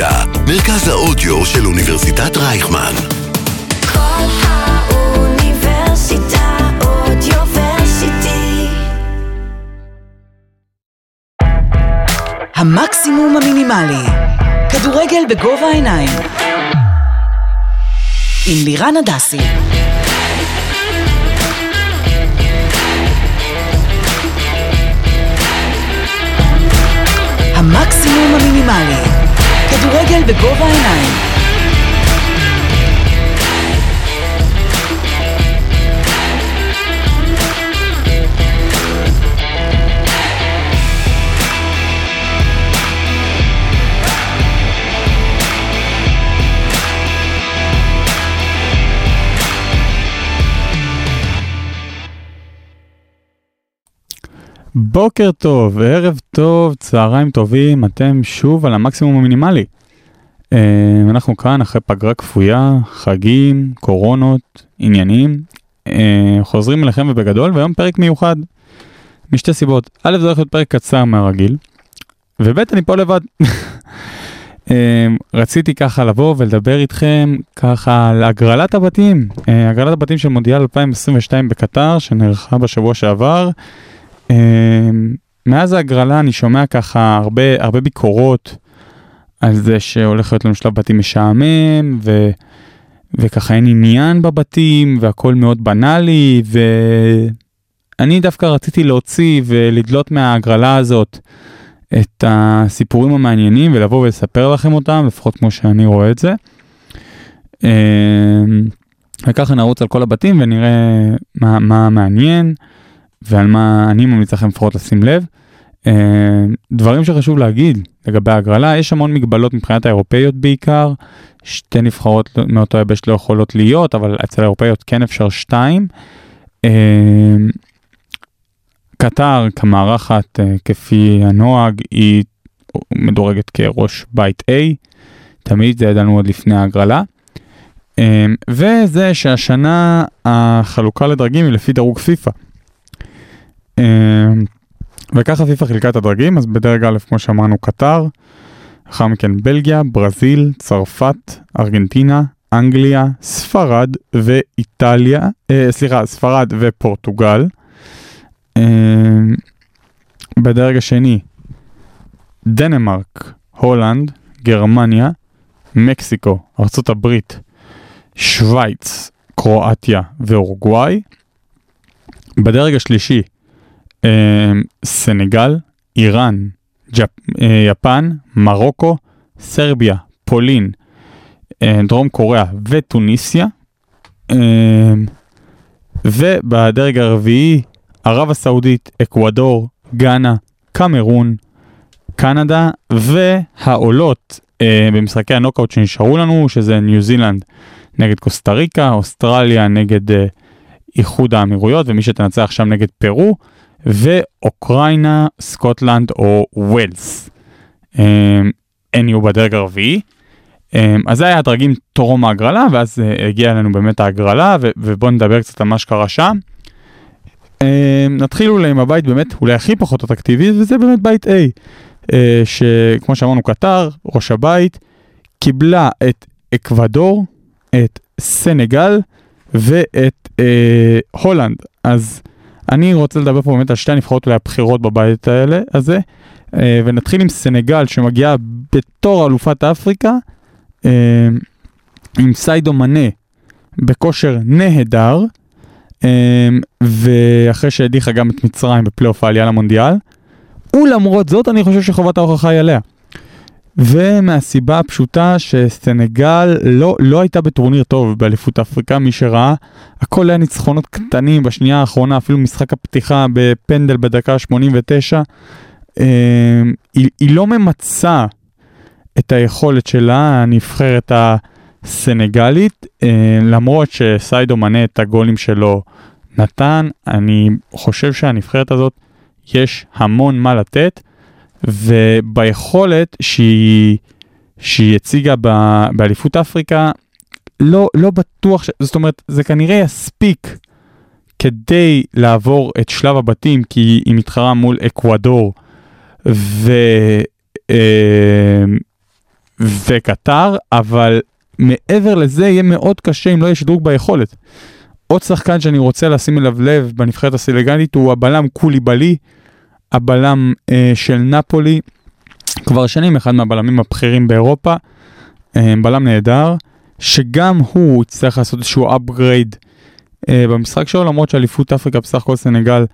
האוניברסיטה, מרכז האודיו של אוניברסיטת רייכמן. כל האוניברסיטה אודיוורסיטי. המקסימום המינימלי. כדורגל בגובה העיניים. עם לירן הדסי. המקסימום המינימלי. כדורגל בגובה העיניים. בוקר טוב, ערב טוב, צהריים טובים, אתם שוב על המקסימום המינימלי. אה, אנחנו כאן אחרי פגרה כפויה, חגים, קורונות, עניינים. אה, חוזרים אליכם ובגדול, והיום פרק מיוחד. משתי סיבות. א', זה הולך להיות פרק קצר מהרגיל, וב', אני פה לבד. אה, רציתי ככה לבוא ולדבר איתכם ככה על הגרלת הבתים, הגרלת הבתים של מונדיאל 2022 בקטר, שנערכה בשבוע שעבר. אמ, מאז ההגרלה אני שומע ככה הרבה, הרבה ביקורות על זה שהולך להיות לנו שלב בתים משעמם, ו, וככה אין עניין בבתים, והכל מאוד בנאלי, ואני דווקא רציתי להוציא ולדלות מההגרלה הזאת את הסיפורים המעניינים ולבוא ולספר לכם אותם, לפחות כמו שאני רואה את זה. אמ, וככה נרוץ על כל הבתים ונראה מה, מה מעניין. ועל מה אני ממליץ לכם לפחות לשים לב. אה, דברים שחשוב להגיד לגבי ההגרלה, יש המון מגבלות מבחינת האירופאיות בעיקר, שתי נבחרות מאותו יבש לא יכולות להיות, אבל אצל האירופאיות כן אפשר שתיים. אה, קטר כמארחת אה, כפי הנוהג היא מדורגת כראש בית A, תמיד זה ידענו עוד לפני ההגרלה. וזה שהשנה החלוקה לדרגים היא לפי דירוג פיפא. אמ, וככה פיפ"א חילקה את הדרגים, אז בדרג א', כמו שאמרנו, קטר, לאחר מכן בלגיה, ברזיל, צרפת, ארגנטינה, אנגליה, ספרד ואיטליה, אה, סליחה, ספרד ופורטוגל. אה, בדרג השני, דנמרק, הולנד, גרמניה, מקסיקו, ארה"ב, שווייץ, קרואטיה ואורוגוואי. בדרג השלישי, סנגל, איראן, ג'פ, אה, יפן, מרוקו, סרביה, פולין, אה, דרום קוריאה וטוניסיה. ובדרג הרביעי, ערב הסעודית, אקוודור, גאנה, קמרון, קנדה והעולות במשחקי הנוקאוט שנשארו לנו, שזה ניו זילנד נגד קוסטה ריקה, אוסטרליה נגד איחוד האמירויות, ומי שתנצח שם נגד פרו. ואוקראינה, סקוטלנד או ווילס. אמ, הן יהיו בדרג הרביעי. אמ, אז זה היה הדרגים טרום ההגרלה, ואז אה, הגיעה אלינו באמת ההגרלה, ובואו נדבר קצת על מה שקרה שם. אמ, נתחיל אולי עם הבית באמת אולי הכי פחות אטרקטיבי, וזה באמת בית A, אה, שכמו שאמרנו קטר, ראש הבית, קיבלה את אקוודור, את סנגל ואת אה, הולנד. אז אני רוצה לדבר פה באמת על שתי הנבחרות אולי הבכירות בבית האלה, הזה, אה, ונתחיל עם סנגל שמגיעה בתור אלופת אפריקה, אה, עם סיידו מנה בכושר נהדר, אה, ואחרי שהדיחה גם את מצרים בפלייאוף העלייה למונדיאל, ולמרות זאת אני חושב שחובת ההוכחה היא עליה. ומהסיבה הפשוטה שסנגל לא, לא הייתה בטורניר טוב באליפות אפריקה, מי שראה, הכל היה ניצחונות קטנים בשנייה האחרונה, אפילו משחק הפתיחה בפנדל בדקה 89. אה, היא, היא לא ממצה את היכולת שלה, הנבחרת הסנגלית, אה, למרות שסיידו מנה את הגולים שלו נתן, אני חושב שהנבחרת הזאת יש המון מה לתת. וביכולת שהיא, שהיא הציגה באליפות אפריקה, לא, לא בטוח, ש... זאת אומרת, זה כנראה יספיק כדי לעבור את שלב הבתים, כי היא מתחרה מול אקוודור, ו... אה, וקטר, אבל מעבר לזה יהיה מאוד קשה אם לא יהיה שדרוג ביכולת. עוד שחקן שאני רוצה לשים אליו לב בנבחרת הסילגנית הוא הבלם קוליבלי, הבלם אה, של נפולי, כבר שנים אחד מהבלמים הבכירים באירופה, אה, בלם נהדר, שגם הוא יצטרך לעשות איזשהו upgrade אה, במשחק שלו, למרות שאליפות אפריקה בסך הכל סנגל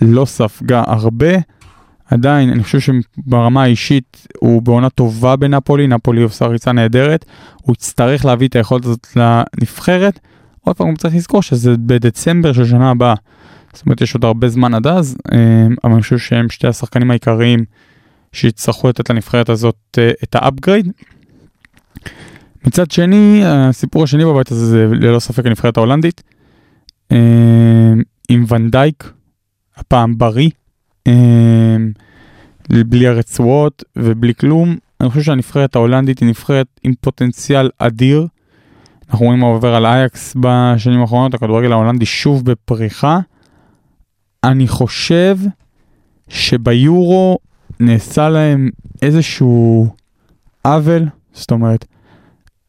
לא ספגה הרבה. עדיין, אני חושב שברמה האישית הוא בעונה טובה בנפולי, נפולי עושה ריצה נהדרת, הוא יצטרך להביא את היכולת הזאת לנבחרת. עוד פעם, הוא צריך לזכור שזה בדצמבר של שנה הבאה. זאת אומרת, יש עוד הרבה זמן עד אז, אה, אבל אני חושב שהם שתי השחקנים העיקריים שיצטרכו לתת לנבחרת הזאת אה, את ה upgrade. מצד שני, הסיפור השני בבית הזה זה ללא ספק הנבחרת ההולנדית. אה, עם ונדייק, הפעם בריא, אה, בלי הרצועות ובלי כלום. אני חושב שהנבחרת ההולנדית היא נבחרת עם פוטנציאל אדיר. אנחנו רואים מה עובר על אייקס בשנים האחרונות, הכדורגל ההולנדי שוב בפריחה. אני חושב שביורו נעשה להם איזשהו עוול, זאת אומרת,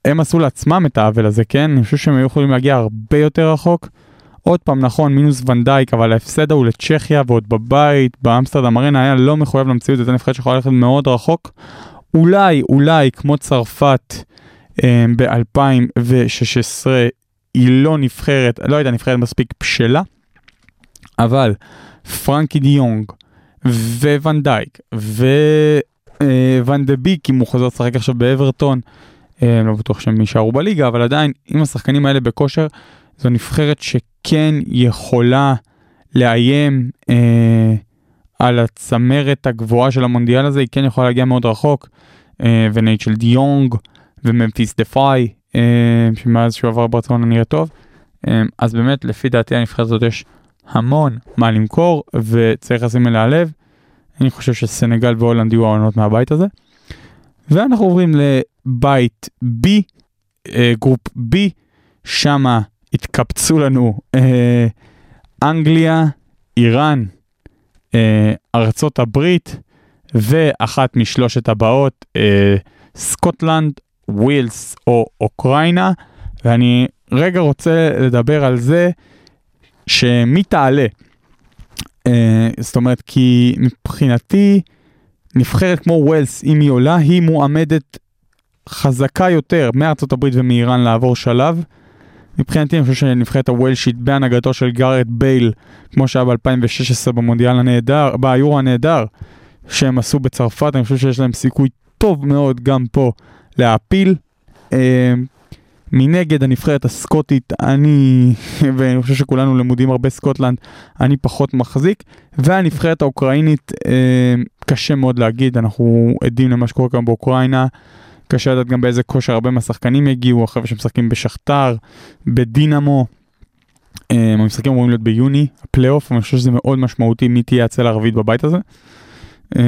הם עשו לעצמם את העוול הזה, כן? אני חושב שהם היו יכולים להגיע הרבה יותר רחוק. עוד פעם, נכון, מינוס ונדייק, אבל ההפסד ההוא לצ'כיה ועוד בבית, באמסטרדם ארנה, היה לא מחויב למציאות, הייתה נבחרת שיכולה ללכת מאוד רחוק. אולי, אולי, כמו צרפת אה, ב-2016, היא לא נבחרת, לא הייתה נבחרת מספיק בשלה, אבל פרנקי דיונג וונדייק וואן דה ביק, אם הוא חוזר לשחק עכשיו באברטון, אה, לא בטוח שהם יישארו בליגה, אבל עדיין, אם השחקנים האלה בכושר, זו נבחרת שכן יכולה לאיים אה, על הצמרת הגבוהה של המונדיאל הזה, היא כן יכולה להגיע מאוד רחוק, אה, ונייצ'ל דיונג וממפיס דה פאי, אה, שמאז שהוא עבר ברצלונה נראה טוב. אה, אז באמת, לפי דעתי הנבחרת הזאת יש המון מה למכור, וצריך לשים אליה לב. אני חושב שסנגל והולנד יהיו העולות מהבית הזה. ואנחנו עוברים לבית B, אה, group B, שמה התקבצו לנו אה, אנגליה, איראן, אה, ארצות הברית, ואחת משלושת הבאות, סקוטלנד, ווילס או אוקראינה, ואני רגע רוצה לדבר על זה שמי תעלה. אה, זאת אומרת, כי מבחינתי, נבחרת כמו ווילס, אם היא עולה, היא מועמדת חזקה יותר מארצות הברית ומאיראן לעבור שלב. מבחינתי אני חושב שנבחרת הווילשית בהנהגתו של גארת' בייל, כמו שהיה ב-2016 במונדיאל הנהדר, ביורו הנהדר, שהם עשו בצרפת, אני חושב שיש להם סיכוי טוב מאוד גם פה להעפיל. אה, מנגד הנבחרת הסקוטית, אני, ואני חושב שכולנו למודים הרבה סקוטלנד, אני פחות מחזיק, והנבחרת האוקראינית, אה, קשה מאוד להגיד, אנחנו עדים למה שקורה כאן באוקראינה, קשה לדעת גם באיזה כושר הרבה מהשחקנים יגיעו, החבר'ה שמשחקים בשכתר, בדינמו. אה, המשחקים אמורים להיות ביוני, הפלייאוף, אני חושב שזה מאוד משמעותי מי תהיה הצלע הרביעית בבית הזה, אה,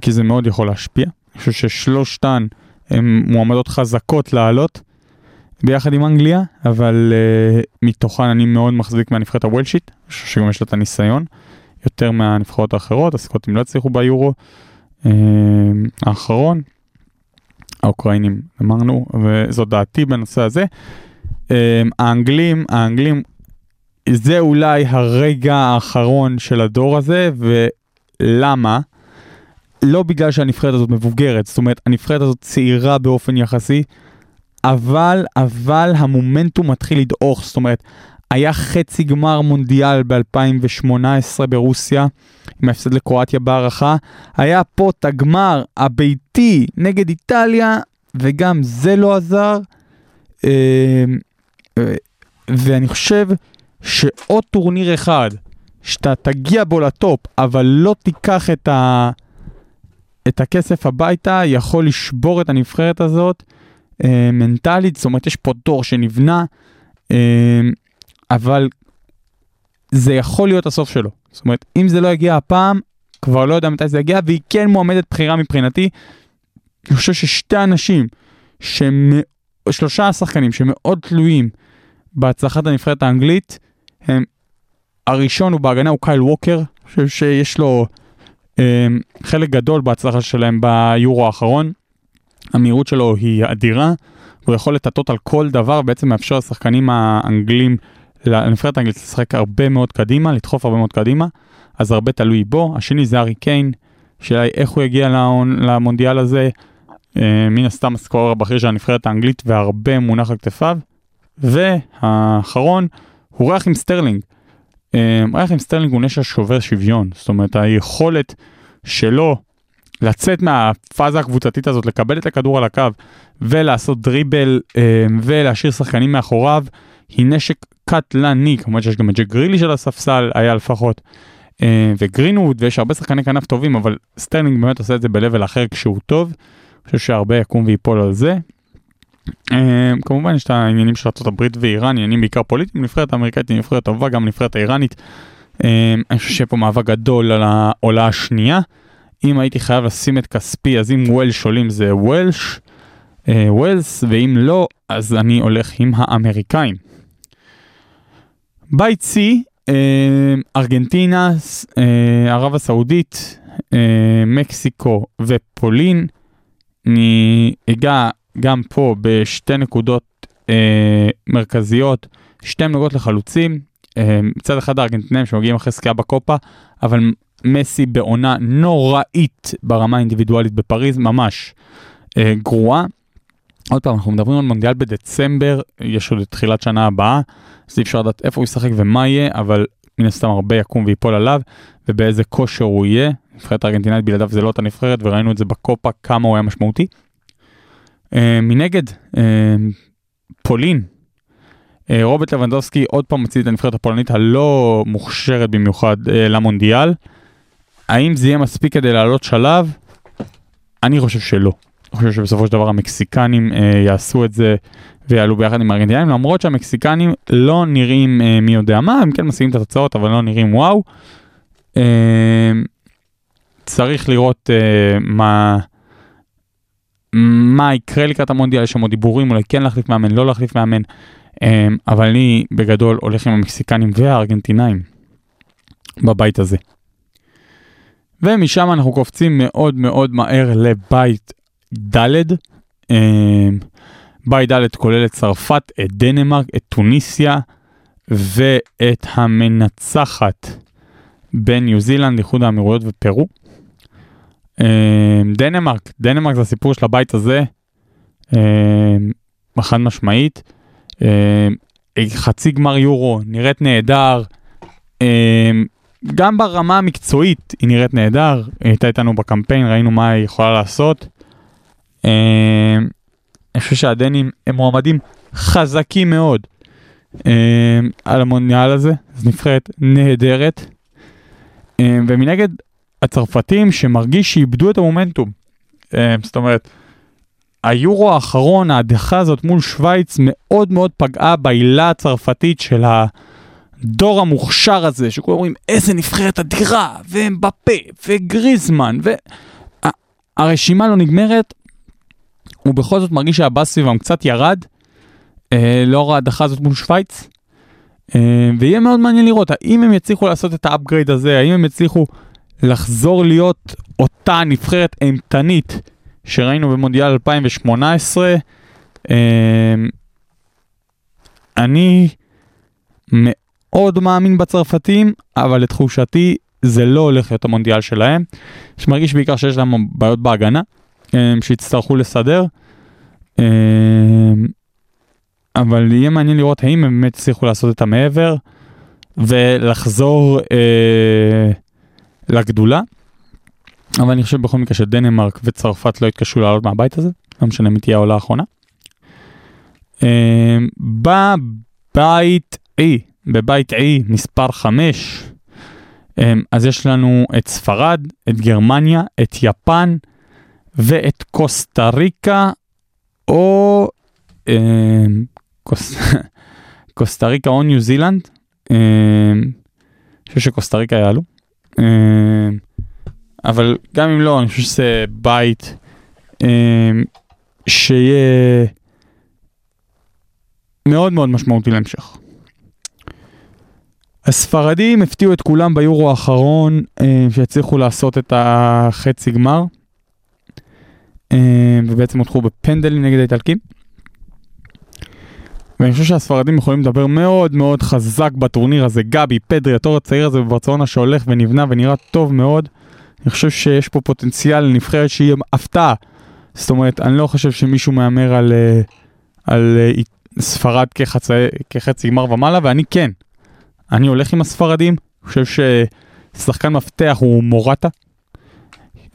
כי זה מאוד יכול להשפיע. אני חושב ששלושתן הן מועמדות חזקות לעלות. ביחד עם אנגליה, אבל uh, מתוכן אני מאוד מחזיק מהנבחרת חושב שגם יש לה את הניסיון, יותר מהנבחרות האחרות, הסקוטים לא הצליחו ביורו uh, האחרון, האוקראינים אמרנו, וזו דעתי בנושא הזה. Uh, האנגלים, האנגלים, זה אולי הרגע האחרון של הדור הזה, ולמה? לא בגלל שהנבחרת הזאת מבוגרת, זאת אומרת, הנבחרת הזאת צעירה באופן יחסי, אבל, אבל המומנטום מתחיל לדעוך, זאת אומרת, היה חצי גמר מונדיאל ב-2018 ברוסיה, עם ההפסד לקרואטיה בהערכה, היה פה את הגמר הביתי נגד איטליה, וגם זה לא עזר. אה, ואני חושב שעוד טורניר אחד, שאתה תגיע בו לטופ, אבל לא תיקח את, ה... את הכסף הביתה, יכול לשבור את הנבחרת הזאת. אה, מנטלית, זאת אומרת יש פה דור שנבנה, אה, אבל זה יכול להיות הסוף שלו. זאת אומרת, אם זה לא יגיע הפעם, כבר לא יודע מתי זה יגיע, והיא כן מועמדת בחירה מבחינתי. אני חושב ששתי אנשים, שמ... שלושה שחקנים שמאוד תלויים בהצלחת הנבחרת האנגלית, הם, הראשון הוא בהגנה הוא קייל ווקר, אני חושב שיש לו אה, חלק גדול בהצלחה שלהם ביורו האחרון. המהירות שלו היא אדירה, הוא יכול לטטות על כל דבר, בעצם מאפשר לשחקנים האנגלים, לנבחרת האנגלית לשחק הרבה מאוד קדימה, לדחוף הרבה מאוד קדימה, אז הרבה תלוי בו. השני זה ארי קיין, השאלה היא איך הוא יגיע למונדיאל הזה, אה, מן הסתם ה scorer הבכיר של הנבחרת האנגלית והרבה מונח על כתפיו. והאחרון, הוא רחים סטרלינג. אה, רחים סטרלינג הוא נשק שובר שוויון, זאת אומרת היכולת שלו לצאת מהפאזה הקבוצתית הזאת, לקבל את הכדור על הקו ולעשות דריבל אה, ולהשאיר שחקנים מאחוריו, היא נשק קטלני, כמובן שיש גם את ג'ק גריליש על הספסל, היה לפחות, אה, וגרינווד, ויש הרבה שחקני כנף טובים, אבל סטרלינג באמת עושה את זה ב-level אחר כשהוא טוב, אני חושב שהרבה יקום ויפול על זה. אה, כמובן יש את העניינים של ארה"ב ואיראן, עניינים בעיקר פוליטיים, נבחרת האמריקאית היא נבחרת טובה, גם נבחרת האיראנית. אני חושב שיהיה פה מאבק גדול על העולה השנייה. אם הייתי חייב לשים את כספי, אז אם וולש עולים זה וולש, אה, ווילס, ואם לא, אז אני הולך עם האמריקאים. בית C, אה, ארגנטינה, אה, ערב הסעודית, מקסיקו ופולין. אני אגע גם פה בשתי נקודות אה, מרכזיות, שתי נקודות לחלוצים. מצד אחד הארגנטינאים שמגיעים אחרי זכייה בקופה, אבל מסי בעונה נוראית ברמה האינדיבידואלית בפריז, ממש אה, גרועה. עוד פעם, אנחנו מדברים על מונדיאל בדצמבר, יש עוד את תחילת שנה הבאה, אז אי אפשר לדעת איפה הוא ישחק ומה יהיה, אבל מן הסתם הרבה יקום ויפול עליו, ובאיזה כושר הוא יהיה. נבחרת הארגנטינאית בלעדיו זה לא אותה נבחרת, וראינו את זה בקופה, כמה הוא היה משמעותי. אה, מנגד, אה, פולין, אה, רוברט לבנדובסקי עוד פעם מוציא את הנבחרת הפולנית הלא מוכשרת במיוחד אה, למונדיאל. האם זה יהיה מספיק כדי לעלות שלב? אני חושב שלא. אני חושב שבסופו של דבר המקסיקנים אה, יעשו את זה ויעלו ביחד עם הארגנטינאים, למרות שהמקסיקנים לא נראים אה, מי יודע מה, הם כן משיגים את התוצאות, אבל לא נראים וואו. אה, צריך לראות אה, מה, מה יקרה לקראת המונדיאל, יש שם עוד דיבורים, אולי כן להחליף מאמן, לא להחליף מאמן, אה, אבל אני בגדול הולך עם המקסיקנים והארגנטינאים בבית הזה. ומשם אנחנו קופצים מאוד מאוד מהר לבית ד'. אה, בית ד' כולל את צרפת, את דנמרק, את טוניסיה ואת המנצחת בניו זילנד, איחוד האמירויות ופרו. אה, דנמרק, דנמרק זה הסיפור של הבית הזה, אה, חד משמעית. חצי גמר יורו, נראית נהדר. גם ברמה המקצועית היא נראית נהדר, היא הייתה איתנו בקמפיין, ראינו מה היא יכולה לעשות. אה, אני חושב שהדנים הם מועמדים חזקים מאוד אה, על המונדיאל הזה, זו נבחרת נהדרת. אה, ומנגד הצרפתים שמרגיש שאיבדו את המומנטום. זאת אומרת, היורו האחרון, ההדחה הזאת מול שווייץ מאוד מאוד פגעה בעילה הצרפתית של הדור המוכשר הזה, שכולם אומרים איזה נבחרת אדירה, ואמבפה, וגריזמן, והרשימה לא נגמרת, ובכל זאת מרגיש שהבאס סביבם קצת ירד, אה, לאור ההדחה הזאת מול שווייץ. אה, ויהיה מאוד מעניין לראות האם הם יצליחו לעשות את ה upgrade הזה, האם הם יצליחו לחזור להיות אותה נבחרת אימתנית שראינו במונדיאל 2018. אה, אני מאוד מאמין בצרפתים, אבל לתחושתי זה לא הולך להיות המונדיאל שלהם. שמרגיש בעיקר שיש להם בעיות בהגנה, אה, שיצטרכו לסדר. אה, אבל יהיה מעניין לראות האם הם באמת הצליחו לעשות את המעבר ולחזור אה, לגדולה. אבל אני חושב בכל מקרה שדנמרק וצרפת לא יתקשו לעלות מהבית הזה, לא משנה מי תהיה העולה האחרונה. אה, בבית E, בבית E מספר 5, אה, אז יש לנו את ספרד, את גרמניה, את יפן ואת קוסטה ריקה, או קוס... קוסטה ריקה או ניו זילנד. אה, אני חושב שקוסטה ריקה יעלו. אבל גם אם לא, אני חושב שזה בית שיהיה מאוד מאוד משמעותי להמשך. הספרדים הפתיעו את כולם ביורו האחרון, אה, שהצליחו לעשות את החצי גמר. אה, ובעצם הודחו בפנדלים נגד האיטלקים. ואני חושב שהספרדים יכולים לדבר מאוד מאוד חזק בטורניר הזה. גבי, פדרי, התור הצעיר הזה בברצלונה שהולך ונבנה ונראה טוב מאוד. אני חושב שיש פה פוטנציאל לנבחרת שהיא הפתעה. זאת אומרת, אני לא חושב שמישהו מהמר על, אה, על אה, ספרד כחצי, כחצי גמר ומעלה, ואני כן. אני הולך עם הספרדים, אני חושב ששחקן מפתח הוא מורטה.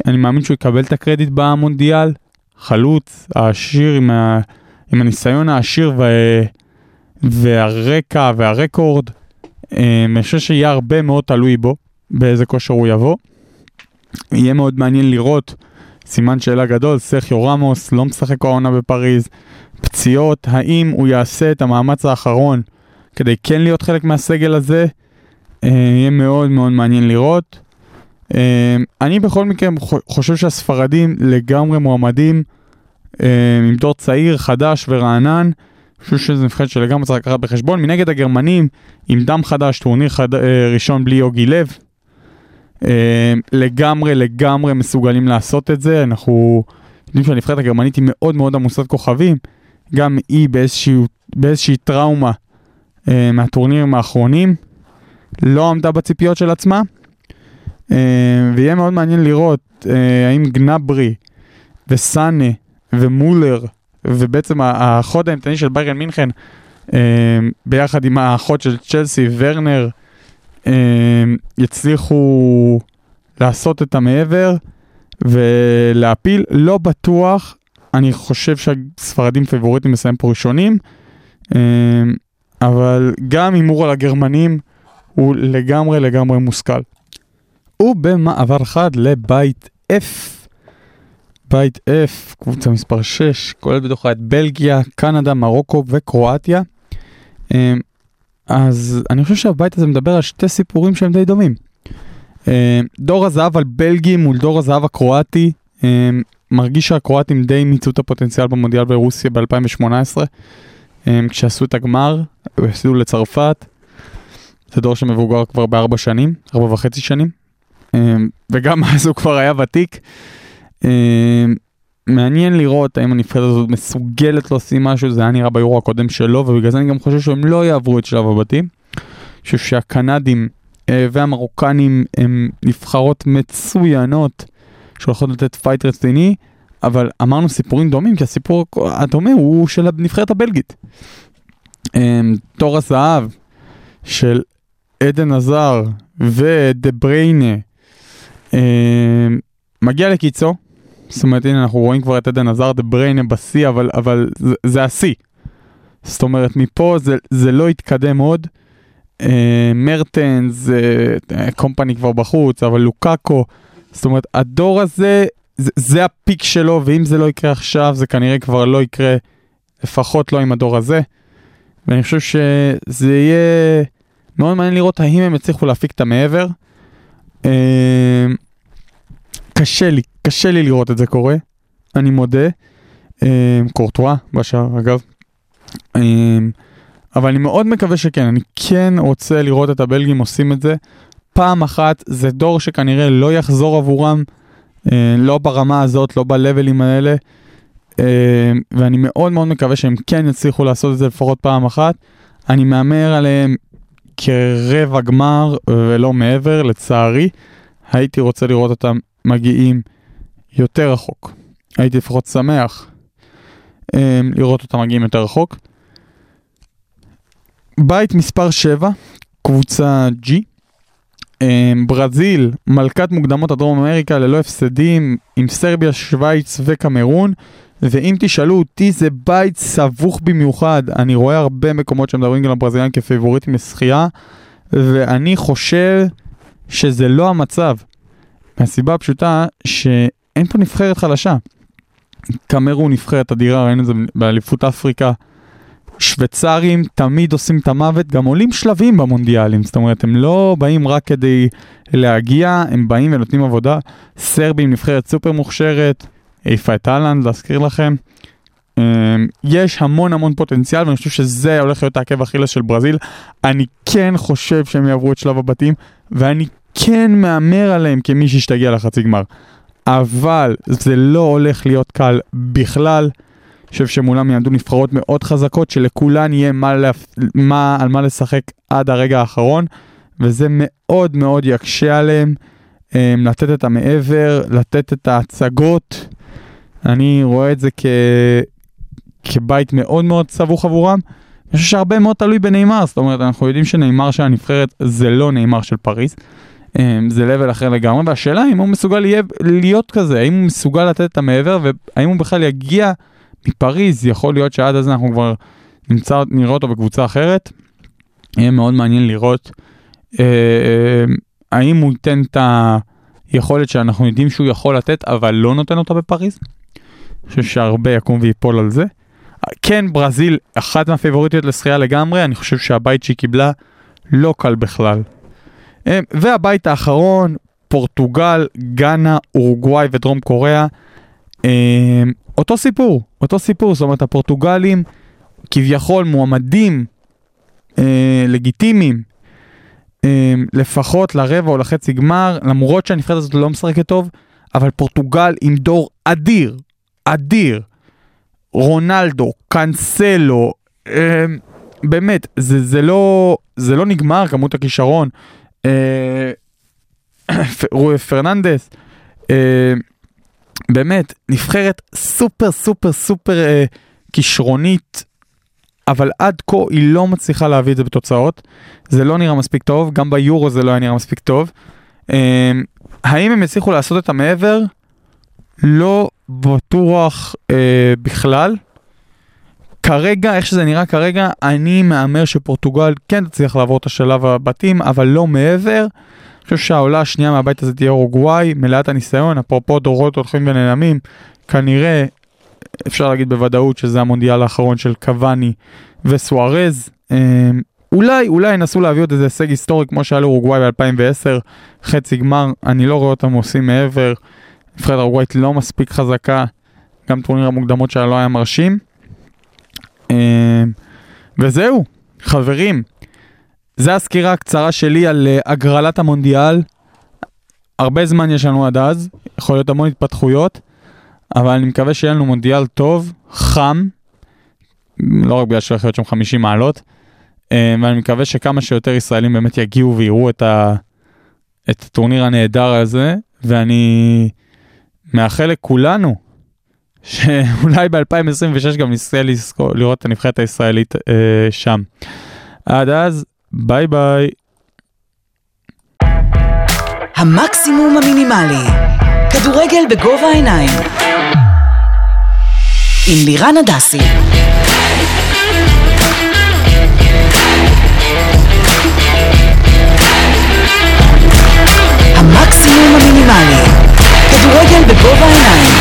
אני מאמין שהוא יקבל את הקרדיט במונדיאל. חלוץ, העשיר עם, ה, עם הניסיון העשיר ו, והרקע והרקורד. אה, אני חושב שיהיה הרבה מאוד תלוי בו, באיזה כושר הוא יבוא. יהיה מאוד מעניין לראות, סימן שאלה גדול, סרחיו רמוס לא משחק העונה בפריז, פציעות, האם הוא יעשה את המאמץ האחרון כדי כן להיות חלק מהסגל הזה, אה, יהיה מאוד מאוד מעניין לראות. אה, אני בכל מקרה חושב שהספרדים לגמרי מועמדים אה, עם דור צעיר, חדש ורענן. אני חושב שזה נבחרת שלגמרי צריך לקחת בחשבון. מנגד הגרמנים, עם דם חדש, טורניר חד... ראשון בלי יוגי לב. לגמרי לגמרי מסוגלים לעשות את זה. אנחנו יודעים שהנבחרת הגרמנית היא מאוד מאוד עמוסת כוכבים. גם היא באיזושהי, באיזושהי טראומה מהטורנירים האחרונים. לא עמדה בציפיות של עצמה. אה, ויהיה מאוד מעניין לראות אה, האם גנברי וסאנה ומולר ובעצם האחות האימתני של ביירן מינכן אה, ביחד עם האחות של צ'לסי ורנר אה, יצליחו לעשות את המעבר ולהפיל. לא בטוח, אני חושב שהספרדים פייבוריטים לסיים פה ראשונים, אה, אבל גם הימור על הגרמנים הוא לגמרי לגמרי מושכל. ובמעבר חד לבית F. בית F, קבוצה מספר 6, כולל בתוכה את בלגיה, קנדה, מרוקו וקרואטיה. אמ, אז אני חושב שהבית הזה מדבר על שתי סיפורים שהם די דומים. אמ, דור הזהב על בלגי מול דור הזהב הקרואטי. אמ, מרגיש שהקרואטים די מיצו את הפוטנציאל במונדיאל ברוסיה ב-2018, כשעשו את הגמר, הפסידו לצרפת. זה דור שמבוגר כבר בארבע שנים, ארבע וחצי שנים. וגם אז הוא כבר היה ותיק. מעניין לראות האם הנבחרת הזאת מסוגלת להוציא משהו, זה היה נראה ביורו הקודם שלו, ובגלל זה אני גם חושב שהם לא יעברו את שלב הבתים. אני חושב שהקנדים אה, והמרוקנים הם נבחרות מצוינות שהולכות לתת פייט רציני, אבל אמרנו סיפורים דומים, כי הסיפור הדומה הוא של הנבחרת הבלגית. אה, תור הזהב של עדן עזר ודה בריינה אה, מגיע לקיצו. זאת אומרת, הנה, אנחנו רואים כבר את עדן עזר, דה בריינה בשיא, אבל, אבל זה, זה השיא. זאת אומרת, מפה זה, זה לא יתקדם עוד. אה, מרטנס, אה, קומפני כבר בחוץ, אבל לוקאקו. זאת אומרת, הדור הזה, זה, הפיק שלו, ואם זה לא יקרה עכשיו, זה כנראה כבר לא יקרה, לפחות לא עם הדור הזה. ואני חושב שזה יהיה מאוד מעניין לראות האם הם יצליחו להפיק את המעבר. אה, קשה לי, קשה לי לראות את זה קורה, אני מודה. אה, קורטואה בשער אגב. אה, אבל אני מאוד מקווה שכן, אני כן רוצה לראות את הבלגים עושים את זה. פעם אחת זה דור שכנראה לא יחזור עבורם, לא ברמה הזאת, לא בלבלים האלה. ואני מאוד מאוד מקווה שהם כן יצליחו לעשות את זה לפחות פעם אחת. אני מהמר עליהם כרבע גמר ולא מעבר, לצערי. הייתי רוצה לראות אותם מגיעים יותר רחוק. הייתי לפחות שמח um, לראות אותם מגיעים יותר רחוק. בית מספר 7, קבוצה G. Um, ברזיל, מלכת מוקדמות הדרום אמריקה ללא הפסדים עם סרביה, שווייץ וקמרון. ואם תשאלו אותי זה בית סבוך במיוחד, אני רואה הרבה מקומות שמדברים על הברזילאים כפייבוריטים לשחייה, ואני חושב שזה לא המצב. מהסיבה הפשוטה שאין פה נבחרת חלשה. קמרון נבחרת אדירה, ראינו את זה באליפות אפריקה. שוויצרים תמיד עושים את המוות, גם עולים שלבים במונדיאלים, זאת אומרת, הם לא באים רק כדי להגיע, הם באים ונותנים עבודה. סרבים נבחרת סופר מוכשרת, העיפה את אהלנד, להזכיר לכם. אמ, יש המון המון פוטנציאל ואני חושב שזה הולך להיות העקב אכילס של ברזיל. אני כן חושב שהם יעברו את שלב הבתים ואני כן מהמר עליהם כמי שישתגע לחצי גמר. אבל זה לא הולך להיות קל בכלל. חושב שמולם יעמדו נבחרות מאוד חזקות, שלכולן יהיה מה להפ... מה... על מה לשחק עד הרגע האחרון, וזה מאוד מאוד יקשה עליהם אה, לתת את המעבר, לתת את ההצגות. אני רואה את זה כ... כבית מאוד מאוד סבוך עבורם. אני חושב שהרבה מאוד תלוי בנאמר, זאת אומרת, אנחנו יודעים שנאמר של הנבחרת זה לא נאמר של פריז. אה, זה לבל אחר לגמרי, והשאלה אם הוא מסוגל להיות כזה, האם הוא מסוגל לתת את המעבר, והאם הוא בכלל יגיע מפריז, יכול להיות שעד אז אנחנו כבר נמצא, נראה אותו בקבוצה אחרת. יהיה מאוד מעניין לראות אה, אה, האם הוא ייתן את היכולת שאנחנו יודעים שהוא יכול לתת, אבל לא נותן אותה בפריז. אני חושב שהרבה יקום ויפול על זה. כן, ברזיל, אחת מהפייבוריטיות לשחייה לגמרי, אני חושב שהבית שהיא קיבלה לא קל בכלל. אה, והבית האחרון, פורטוגל, גאנה, אורוגוואי ודרום קוריאה. אה, אותו סיפור, אותו סיפור, זאת אומרת הפורטוגלים כביכול מועמדים אה, לגיטימיים אה, לפחות לרבע או לחצי גמר, למרות שהנבחרת הזאת לא משחקת טוב, אבל פורטוגל עם דור אדיר, אדיר, רונלדו, קאנסלו, אה, באמת, זה, זה, לא, זה לא נגמר כמות הכישרון. אה, פרננדס, אה, באמת, נבחרת סופר סופר סופר אה, כישרונית, אבל עד כה היא לא מצליחה להביא את זה בתוצאות. זה לא נראה מספיק טוב, גם ביורו זה לא היה נראה מספיק טוב. אה, האם הם יצליחו לעשות את המעבר? לא בטוח אה, בכלל. כרגע, איך שזה נראה כרגע, אני מהמר שפורטוגל כן תצליח לעבור את השלב הבתים, אבל לא מעבר. אני חושב שהעולה השנייה מהבית הזה תהיה אורוגוואי, מלאת הניסיון, אפרופו דורות הולכים ונעלמים, כנראה, אפשר להגיד בוודאות שזה המונדיאל האחרון של קוואני וסוארז. אה, אולי, אולי ינסו להביא עוד איזה הישג היסטורי כמו שהיה לאורוגוואי ב-2010, חצי גמר, אני לא רואה אותם עושים מעבר. נבחרת אורוגוואית לא מספיק חזקה, גם טורניר המוקדמות שלה לא היה מרשים. אה, וזהו, חברים, זו הסקירה הקצרה שלי על אה, הגרלת המונדיאל. הרבה זמן יש לנו עד אז, יכול להיות המון התפתחויות, אבל אני מקווה שיהיה לנו מונדיאל טוב, חם, לא רק בגלל שהולך להיות שם 50 מעלות, אה, ואני מקווה שכמה שיותר ישראלים באמת יגיעו ויראו את, ה... את הטורניר הנהדר הזה, ואני מאחל לכולנו שאולי ב-2026 גם נזכה לראות את הנבחרת הישראלית אה, שם. עד אז, ביי ביי. המקסימום המינימלי, כדורגל בגובה העיניים, עם לירן הדסי. המקסימום המינימלי. כדורגל בגובה העיניים.